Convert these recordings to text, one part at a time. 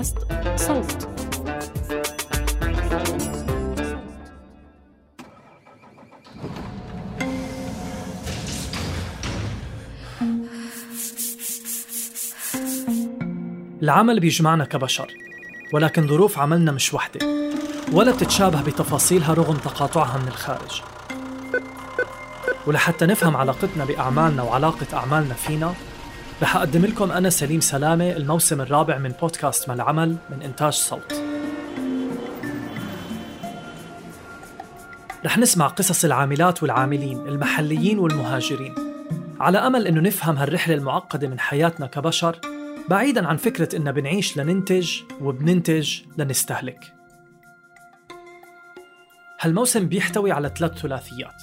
بودكاست صوت. العمل بيجمعنا كبشر ولكن ظروف عملنا مش وحدة ولا بتتشابه بتفاصيلها رغم تقاطعها من الخارج. ولحتى نفهم علاقتنا بأعمالنا وعلاقة أعمالنا فينا رح أقدم لكم أنا سليم سلامة الموسم الرابع من بودكاست ما العمل من إنتاج صوت. رح نسمع قصص العاملات والعاملين المحليين والمهاجرين. على أمل أنه نفهم هالرحلة المعقدة من حياتنا كبشر بعيدا عن فكرة إننا بنعيش لننتج وبننتج لنستهلك. هالموسم بيحتوي على ثلاث ثلاثيات.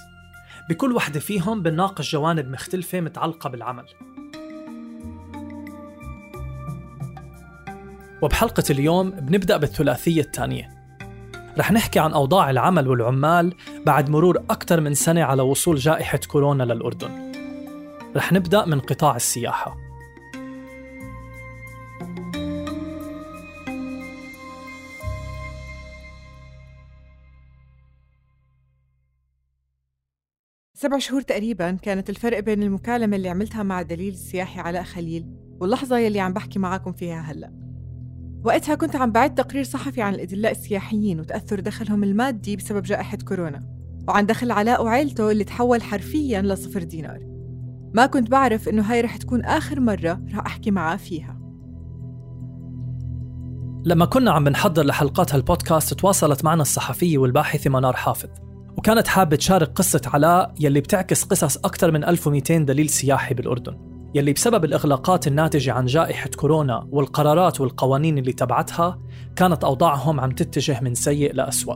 بكل وحدة فيهم بنناقش جوانب مختلفة متعلقة بالعمل. وبحلقة اليوم بنبدأ بالثلاثية الثانية. رح نحكي عن أوضاع العمل والعمال بعد مرور أكثر من سنة على وصول جائحة كورونا للأردن. رح نبدأ من قطاع السياحة. سبع شهور تقريبا كانت الفرق بين المكالمة اللي عملتها مع دليل السياحي علاء خليل واللحظة يلي عم بحكي معاكم فيها هلأ. وقتها كنت عم بعد تقرير صحفي عن الأدلاء السياحيين وتأثر دخلهم المادي بسبب جائحة كورونا وعن دخل علاء وعيلته اللي تحول حرفيا لصفر دينار. ما كنت بعرف إنه هاي رح تكون آخر مرة رح أحكي معاه فيها. لما كنا عم بنحضر لحلقات هالبودكاست تواصلت معنا الصحفية والباحثة منار حافظ وكانت حابة تشارك قصة علاء يلي بتعكس قصص أكثر من 1200 دليل سياحي بالأردن. يلي بسبب الإغلاقات الناتجة عن جائحة كورونا والقرارات والقوانين اللي تبعتها كانت أوضاعهم عم تتجه من سيء لأسوأ.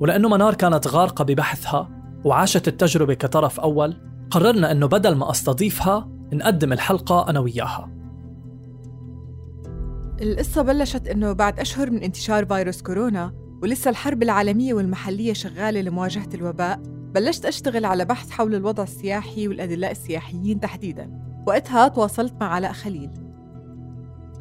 ولأنه منار كانت غارقة ببحثها وعاشت التجربة كطرف أول قررنا أنه بدل ما أستضيفها نقدم الحلقة أنا وياها. القصة بلشت إنه بعد أشهر من انتشار فيروس كورونا ولسه الحرب العالمية والمحلية شغالة لمواجهة الوباء بلشت أشتغل على بحث حول الوضع السياحي والأدلاء السياحيين تحديداً. وقتها تواصلت مع علاء خليل.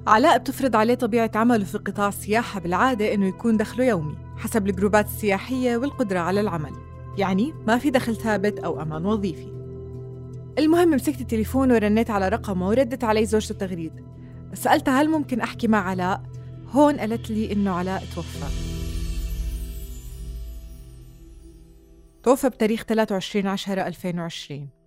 علاء بتفرض عليه طبيعة عمله في قطاع السياحة بالعادة إنه يكون دخله يومي حسب الجروبات السياحية والقدرة على العمل يعني ما في دخل ثابت أو أمان وظيفي. المهم مسكت التليفون ورنيت على رقمه وردت علي زوجته تغريد سألتها هل ممكن أحكي مع علاء؟ هون قالت لي إنه علاء توفى. توفى بتاريخ 23 10 2020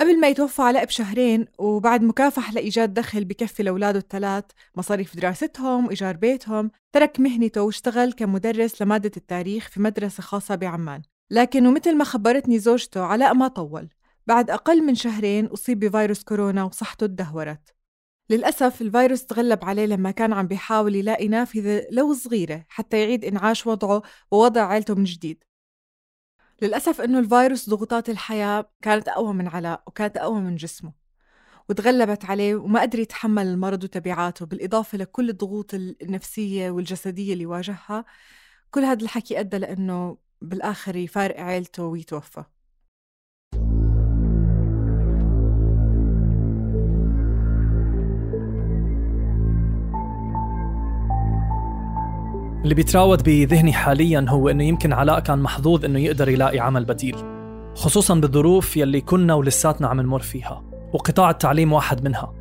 قبل ما يتوفى علاء بشهرين وبعد مكافحة لإيجاد دخل بكفي لأولاده الثلاث مصاريف دراستهم وإيجار بيتهم ترك مهنته واشتغل كمدرس لمادة التاريخ في مدرسة خاصة بعمان. لكن ومثل ما خبرتني زوجته علاء ما طول. بعد أقل من شهرين أصيب بفيروس كورونا وصحته تدهورت. للأسف الفيروس تغلب عليه لما كان عم بيحاول يلاقي نافذة لو صغيرة حتى يعيد إنعاش وضعه ووضع عيلته من جديد. للأسف إنه الفيروس ضغوطات الحياة كانت أقوى من علاء وكانت أقوى من جسمه وتغلبت عليه وما قدر يتحمل المرض وتبعاته بالإضافة لكل الضغوط النفسية والجسدية اللي واجهها. كل هذا الحكي أدى لأنه بالآخر يفارق عيلته ويتوفى. اللي بيتراود بذهني حاليا هو إنه يمكن علاء كان محظوظ إنه يقدر يلاقي عمل بديل خصوصا بالظروف يلي كنا ولساتنا عم نمر فيها وقطاع التعليم واحد منها.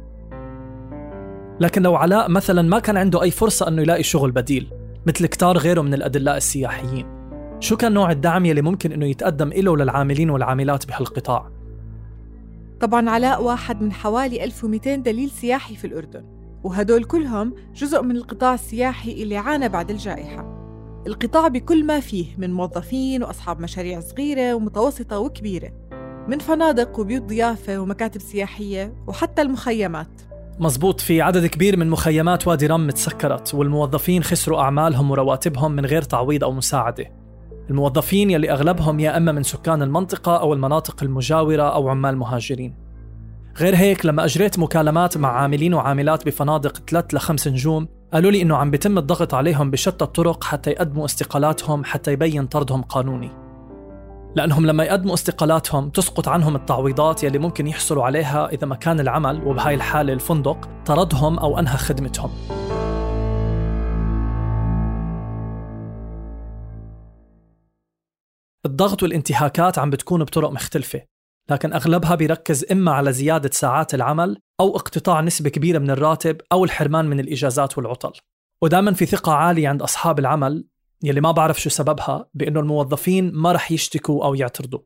لكن لو علاء مثلا ما كان عنده أي فرصة إنه يلاقي شغل بديل مثل كتار غيره من الأدلاء السياحيين شو كان نوع الدعم يلي ممكن إنه يتقدم له للعاملين والعاملات بهالقطاع؟ طبعا علاء واحد من حوالي 1200 دليل سياحي في الأردن. وهدول كلهم جزء من القطاع السياحي اللي عانى بعد الجائحة. القطاع بكل ما فيه من موظفين وأصحاب مشاريع صغيرة ومتوسطة وكبيرة من فنادق وبيوت ضيافة ومكاتب سياحية وحتى المخيمات. مزبوط في عدد كبير من مخيمات وادي رم تسكرت والموظفين خسروا أعمالهم ورواتبهم من غير تعويض أو مساعدة. الموظفين يلي أغلبهم يا إما من سكان المنطقة أو المناطق المجاورة أو عمال مهاجرين. غير هيك لما أجريت مكالمات مع عاملين وعاملات بفنادق 3 ل 5 نجوم قالوا لي إنه عم بيتم الضغط عليهم بشتى الطرق حتى يقدموا استقالاتهم حتى يبين طردهم قانوني. لأنهم لما يقدموا استقالاتهم تسقط عنهم التعويضات يلي ممكن يحصلوا عليها إذا مكان العمل وبهاي الحالة الفندق طردهم أو أنهى خدمتهم. الضغط والانتهاكات عم بتكون بطرق مختلفة. لكن أغلبها بيركز إما على زيادة ساعات العمل أو اقتطاع نسبة كبيرة من الراتب أو الحرمان من الإجازات والعطل. ودائما في ثقة عالية عند أصحاب العمل يلي ما بعرف شو سببها بأنه الموظفين ما رح يشتكوا أو يعترضوا.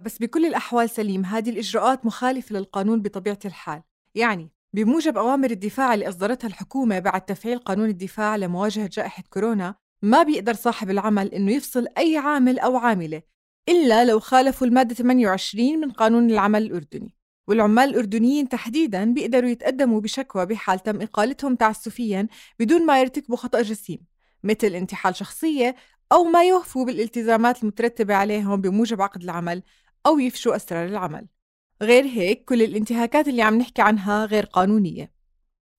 بس بكل الأحوال سليم هذه الإجراءات مخالفة للقانون بطبيعة الحال. يعني بموجب أوامر الدفاع اللي أصدرتها الحكومة بعد تفعيل قانون الدفاع لمواجهة جائحة كورونا ما بيقدر صاحب العمل إنه يفصل أي عامل أو عاملة. إلا لو خالفوا المادة 28 من قانون العمل الأردني. والعمال الأردنيين تحديداً بيقدروا يتقدموا بشكوى بحال تم إقالتهم تعسفياً بدون ما يرتكبوا خطأ جسيم مثل انتحال شخصية أو ما يوفوا بالالتزامات المترتبة عليهم بموجب عقد العمل أو يفشوا أسرار العمل. غير هيك كل الانتهاكات اللي عم نحكي عنها غير قانونية.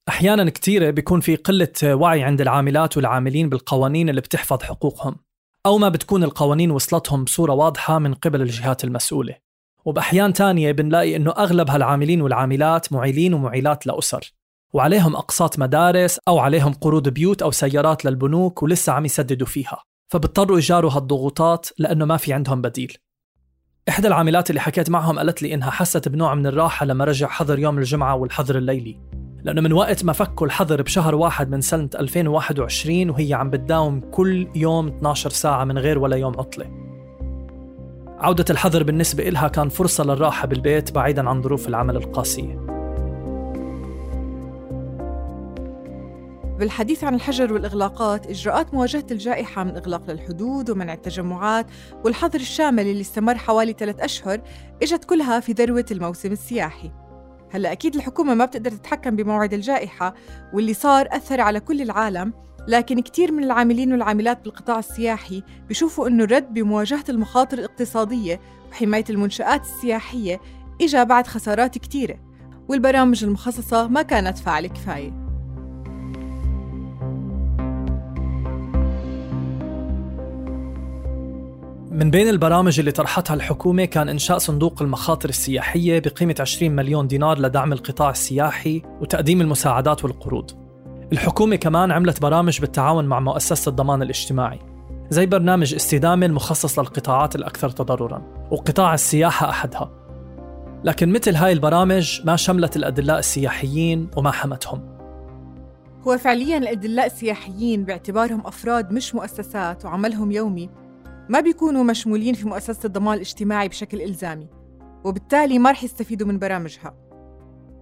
أحيانا كثيرة بيكون في قلة وعي عند العاملات والعاملين بالقوانين اللي بتحفظ حقوقهم. أو ما بتكون القوانين وصلتهم بصورة واضحة من قبل الجهات المسؤولة. وبأحيان تانية بنلاقي إنه أغلب هالعاملين والعاملات معيلين ومعيلات لأسر. وعليهم أقساط مدارس أو عليهم قروض بيوت أو سيارات للبنوك ولسه عم يسددوا فيها. فبضطروا يجاروا هالضغوطات لأنه ما في عندهم بديل. إحدى العاملات اللي حكيت معهم قالت لي إنها حست بنوع من الراحة لما رجع حظر يوم الجمعة والحظر الليلي. لأنه من وقت ما فكوا الحظر بشهر واحد من سنة 2021 وهي عم بتداوم كل يوم 12 ساعة من غير ولا يوم عطلة. عودة الحظر بالنسبة إلها كان فرصة للراحة بالبيت بعيدا عن ظروف العمل القاسية. بالحديث عن الحجر والإغلاقات إجراءات مواجهة الجائحة من إغلاق للحدود ومنع التجمعات والحظر الشامل اللي استمر حوالي ثلاث أشهر إجت كلها في ذروة الموسم السياحي. هلا أكيد الحكومة ما بتقدر تتحكم بموعد الجائحة واللي صار أثر على كل العالم لكن كتير من العاملين والعاملات بالقطاع السياحي بيشوفوا إنه الرد بمواجهة المخاطر الاقتصادية وحماية المنشآت السياحية إجا بعد خسارات كتيرة والبرامج المخصصة ما كانت فاعلة كفاية. من بين البرامج اللي طرحتها الحكومة كان إنشاء صندوق المخاطر السياحية بقيمة 20 مليون دينار لدعم القطاع السياحي وتقديم المساعدات والقروض. الحكومة كمان عملت برامج بالتعاون مع مؤسسة الضمان الاجتماعي زي برنامج استدامة المخصص للقطاعات الأكثر تضرراً وقطاع السياحة أحدها. لكن مثل هاي البرامج ما شملت الأدلاء السياحيين وما حمتهم. هو فعليا الأدلاء السياحيين باعتبارهم أفراد مش مؤسسات وعملهم يومي ما بيكونوا مشمولين في مؤسسة الضمان الاجتماعي بشكل إلزامي وبالتالي ما رح يستفيدوا من برامجها.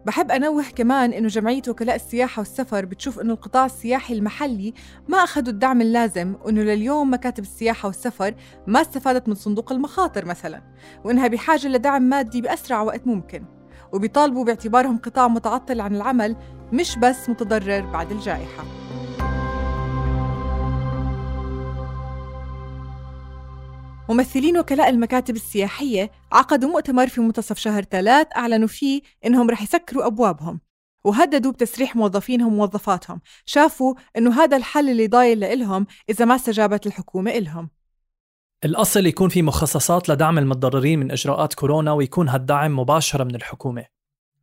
بحب أنوه كمان إنه جمعية وكلاء السياحة والسفر بتشوف إنه القطاع السياحي المحلي ما أخذوا الدعم اللازم وإنه لليوم مكاتب السياحة والسفر ما استفادت من صندوق المخاطر مثلا وإنها بحاجة لدعم مادي بأسرع وقت ممكن وبيطالبوا باعتبارهم قطاع متعطل عن العمل مش بس متضرر بعد الجائحة. ممثلين وكلاء المكاتب السياحية عقدوا مؤتمر في منتصف شهر ثلاث أعلنوا فيه إنهم رح يسكروا أبوابهم وهددوا بتسريح موظفينهم وموظفاتهم. شافوا إنه هذا الحل اللي ضايل لهم إذا ما استجابت الحكومة إلهم. الأصل يكون في مخصصات لدعم المتضررين من إجراءات كورونا ويكون هالدعم مباشرة من الحكومة.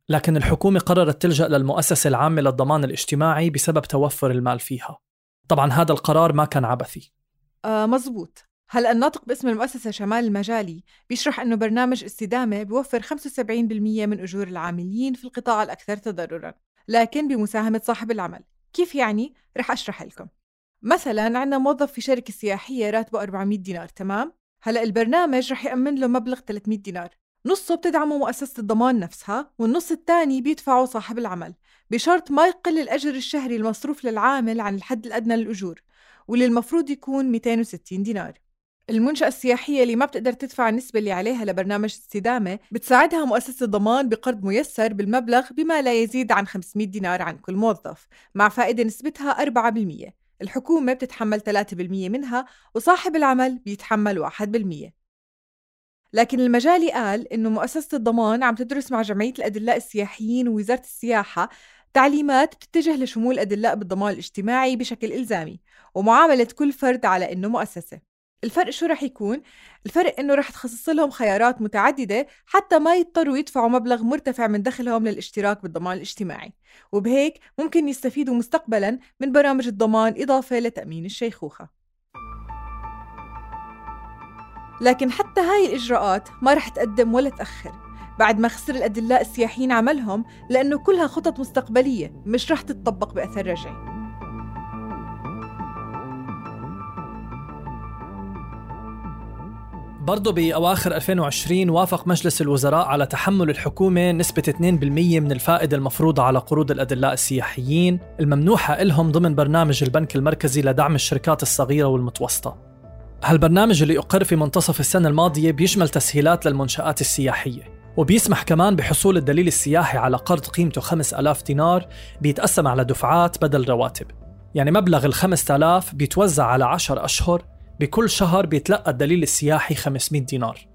لكن الحكومة قررت تلجأ للمؤسسة العامة للضمان الاجتماعي بسبب توفر المال فيها. طبعا هذا القرار ما كان عبثي. آه مزبوط. هلا الناطق باسم المؤسسة شمال المجالي بيشرح أنه برنامج استدامة بيوفر 75% من أجور العاملين في القطاع الأكثر تضرراً لكن بمساهمة صاحب العمل كيف يعني؟ رح أشرح لكم مثلا عندنا موظف في شركة سياحية راتبه 400 دينار تمام؟ هلأ البرنامج رح يأمن له مبلغ 300 دينار نصه بتدعمه مؤسسة الضمان نفسها والنص الثاني بيدفعه صاحب العمل بشرط ما يقل الأجر الشهري المصروف للعامل عن الحد الأدنى للأجور واللي المفروض يكون 260 دينار المنشأة السياحية اللي ما بتقدر تدفع النسبة اللي عليها لبرنامج استدامة بتساعدها مؤسسة الضمان بقرض ميسر بالمبلغ بما لا يزيد عن 500 دينار عن كل موظف مع فائدة نسبتها 4% الحكومة بتتحمل 3% منها وصاحب العمل بيتحمل 1% لكن المجالي قال إنه مؤسسة الضمان عم تدرس مع جمعية الأدلاء السياحيين ووزارة السياحة تعليمات بتتجه لشمول أدلاء بالضمان الاجتماعي بشكل إلزامي ومعاملة كل فرد على إنه مؤسسة. الفرق شو رح يكون؟ الفرق إنه رح تخصص لهم خيارات متعددة حتى ما يضطروا يدفعوا مبلغ مرتفع من دخلهم للاشتراك بالضمان الاجتماعي. وبهيك ممكن يستفيدوا مستقبلا من برامج الضمان إضافة لتأمين الشيخوخة. لكن حتى هاي الإجراءات ما رح تقدم ولا تأخر. بعد ما خسر الأدلاء السياحيين عملهم لأنه كلها خطط مستقبلية مش رح تتطبق بأثر رجعي. برضه بأواخر 2020 وافق مجلس الوزراء على تحمل الحكومة نسبة 2% من الفائدة المفروضة على قروض الأدلاء السياحيين الممنوحة لهم ضمن برنامج البنك المركزي لدعم الشركات الصغيرة والمتوسطة. هالبرنامج اللي أقر في منتصف السنة الماضية بيشمل تسهيلات للمنشآت السياحية وبيسمح كمان بحصول الدليل السياحي على قرض قيمته 5000 دينار بيتقسم على دفعات بدل رواتب. يعني مبلغ ال 5000 بيتوزع على 10 أشهر بكل شهر بيتلقى الدليل السياحي 500 دينار.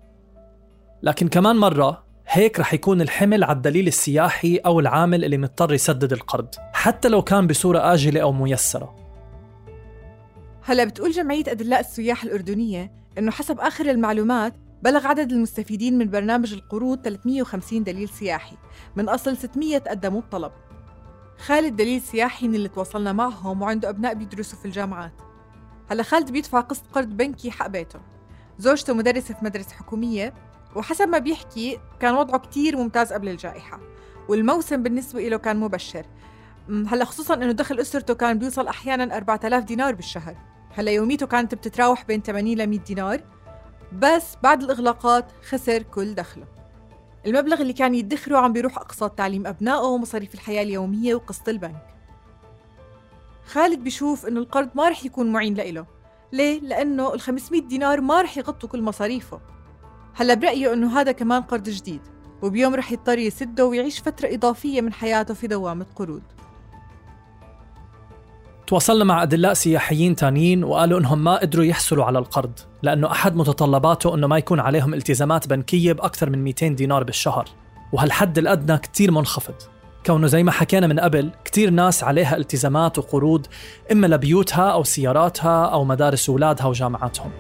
لكن كمان مرة هيك رح يكون الحمل على الدليل السياحي أو العامل اللي مضطر يسدد القرض حتى لو كان بصورة آجلة أو ميسرة. هلا بتقول جمعية أدلاء السياح الأردنية إنه حسب آخر المعلومات بلغ عدد المستفيدين من برنامج القروض 350 دليل سياحي من أصل 600 قدموا الطلب. خالد دليل سياحي من اللي تواصلنا معهم وعنده أبناء بيدرسوا في الجامعات. هلا خالد بيدفع قسط قرض بنكي حق بيته. زوجته مدرسة في مدرسة حكومية وحسب ما بيحكي كان وضعه كتير ممتاز قبل الجائحة والموسم بالنسبة له كان مبشر. هلا خصوصا إنه دخل أسرته كان بيوصل أحيانا 4000 دينار بالشهر. هلا يوميته كانت بتتراوح بين 80 ل 100 دينار بس بعد الإغلاقات خسر كل دخله. المبلغ اللي كان يدخره عم بيروح أقساط تعليم أبنائه ومصاريف الحياة اليومية وقسط البنك. خالد بيشوف إنه القرض ما رح يكون معين لإله. ليه؟ لأنه ال 500 دينار ما رح يغطوا كل مصاريفه. هلا برأيه إنه هذا كمان قرض جديد وبيوم رح يضطر يسده ويعيش فترة إضافية من حياته في دوامة قروض تواصلنا مع أدلاء سياحيين تانيين وقالوا إنهم ما قدروا يحصلوا على القرض لأنه أحد متطلباته إنه ما يكون عليهم التزامات بنكية بأكثر من 200 دينار بالشهر. وهالحد الأدنى كتير منخفض. كونه زي ما حكينا من قبل كتير ناس عليها التزامات وقروض إما لبيوتها أو سياراتها أو مدارس أولادها وجامعاتهم.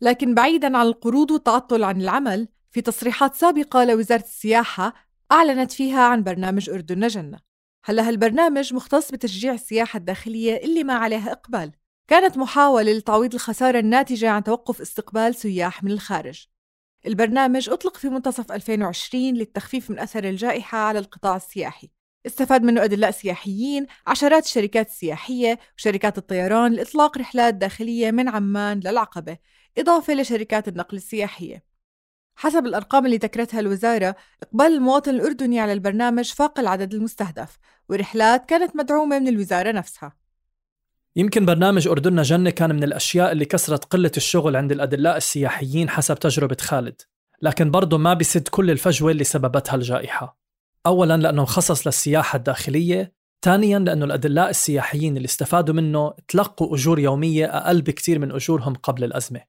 لكن بعيدا عن القروض والتعطل عن العمل في تصريحات سابقة لوزارة السياحة أعلنت فيها عن برنامج أردن جنة. هلأ هالبرنامج مختص بتشجيع السياحة الداخلية اللي ما عليها إقبال. كانت محاولة لتعويض الخسارة الناتجة عن توقف استقبال سياح من الخارج. البرنامج أطلق في منتصف 2020 للتخفيف من أثر الجائحة على القطاع السياحي. استفاد منه أدلاء سياحيين، عشرات الشركات السياحية وشركات الطيران لإطلاق رحلات داخلية من عمان للعقبة، إضافة لشركات النقل السياحية. حسب الأرقام اللي ذكرتها الوزارة، إقبال المواطن الأردني على البرنامج فاق العدد المستهدف، ورحلات كانت مدعومة من الوزارة نفسها. يمكن برنامج أردننا جنة كان من الأشياء اللي كسرت قلة الشغل عند الأدلاء السياحيين حسب تجربة خالد لكن برضه ما بيسد كل الفجوة اللي سببتها الجائحة. أولا لأنه مخصص للسياحة الداخلية ثانيا لأنه الأدلاء السياحيين اللي استفادوا منه تلقوا أجور يومية أقل بكثير من أجورهم قبل الأزمة.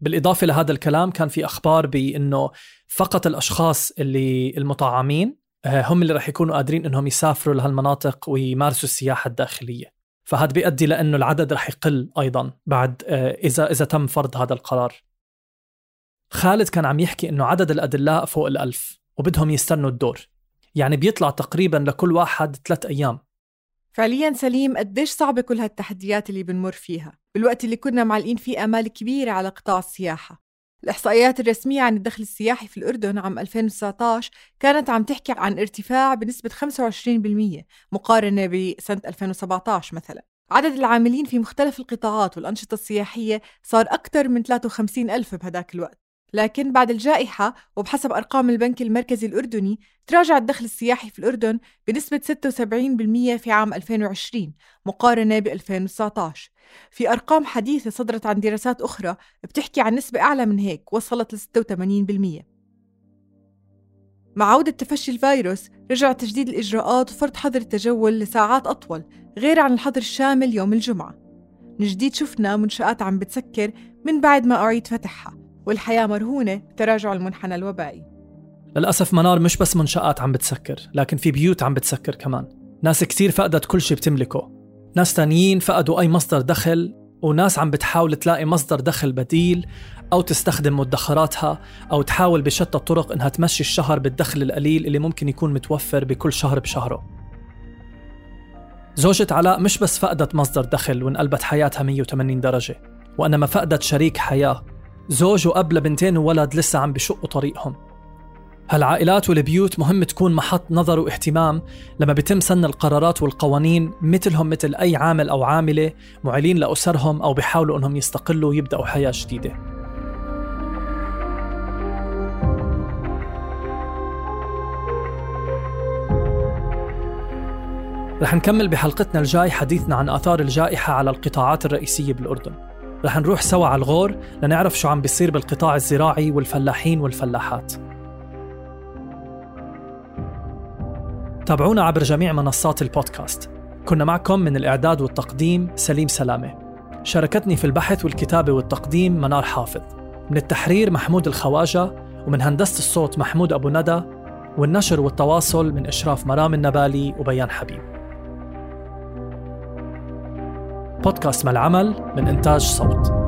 بالإضافة لهذا الكلام كان في أخبار بأنه فقط الأشخاص اللي المطعمين آه، هم اللي رح يكونوا قادرين أنهم يسافروا لهالمناطق ويمارسوا السياحة الداخلية. فهذا بيؤدي لأنه العدد رح يقل أيضا بعد آه، إذا إذا تم فرض هذا القرار. خالد كان عم يحكي إنه عدد الأدلاء فوق الألف وبدهم يستنوا الدور. يعني بيطلع تقريبا لكل واحد ثلاث أيام. فعليا سليم قديش صعبة كل هالتحديات اللي بنمر فيها؟ بالوقت اللي كنا معلقين فيه آمال كبيرة على قطاع السياحة. الإحصائيات الرسمية عن الدخل السياحي في الأردن عام 2019 كانت عم تحكي عن ارتفاع بنسبة 25% مقارنة بسنة 2017 مثلا. عدد العاملين في مختلف القطاعات والأنشطة السياحية صار أكثر من 53 ألف بهداك الوقت. لكن بعد الجائحة وبحسب أرقام البنك المركزي الأردني تراجع الدخل السياحي في الأردن بنسبة 76% في عام 2020 مقارنة ب 2019 في أرقام حديثة صدرت عن دراسات أخرى بتحكي عن نسبة أعلى من هيك وصلت ل 86% مع عودة تفشي الفيروس رجع تجديد الإجراءات وفرض حظر التجول لساعات أطول غير عن الحظر الشامل يوم الجمعة. من جديد شفنا منشآت عم بتسكر من بعد ما أعيد فتحها. والحياة مرهونة بتراجع المنحنى الوبائي. للأسف منار مش بس منشآت عم بتسكر لكن في بيوت عم بتسكر كمان. ناس كتير فقدت كل شي بتملكه. ناس تانيين فقدوا أي مصدر دخل وناس عم بتحاول تلاقي مصدر دخل بديل أو تستخدم مدخراتها أو تحاول بشتى الطرق إنها تمشي الشهر بالدخل القليل اللي ممكن يكون متوفر بكل شهر بشهره. زوجة علاء مش بس فقدت مصدر دخل وانقلبت حياتها 180 درجة وإنما فقدت شريك حياة. زوج وأب لبنتين وولد لسه عم بشقوا طريقهم. هالعائلات والبيوت مهم تكون محط نظر واهتمام لما بيتم سن القرارات والقوانين مثلهم مثل أي عامل أو عاملة معيلين لأسرهم أو بيحاولوا أنهم يستقلوا ويبدأوا حياة جديدة. رح نكمل بحلقتنا الجاي حديثنا عن آثار الجائحة على القطاعات الرئيسية بالأردن. رح نروح سوا على الغور لنعرف شو عم بيصير بالقطاع الزراعي والفلاحين والفلاحات. تابعونا عبر جميع منصات البودكاست. كنا معكم من الإعداد والتقديم سليم سلامة. شاركتني في البحث والكتابة والتقديم منار حافظ. من التحرير محمود الخواجة ومن هندسة الصوت محمود أبو ندى والنشر والتواصل من إشراف مرام النبالي وبيان حبيب. بودكاست ما العمل من إنتاج صوت.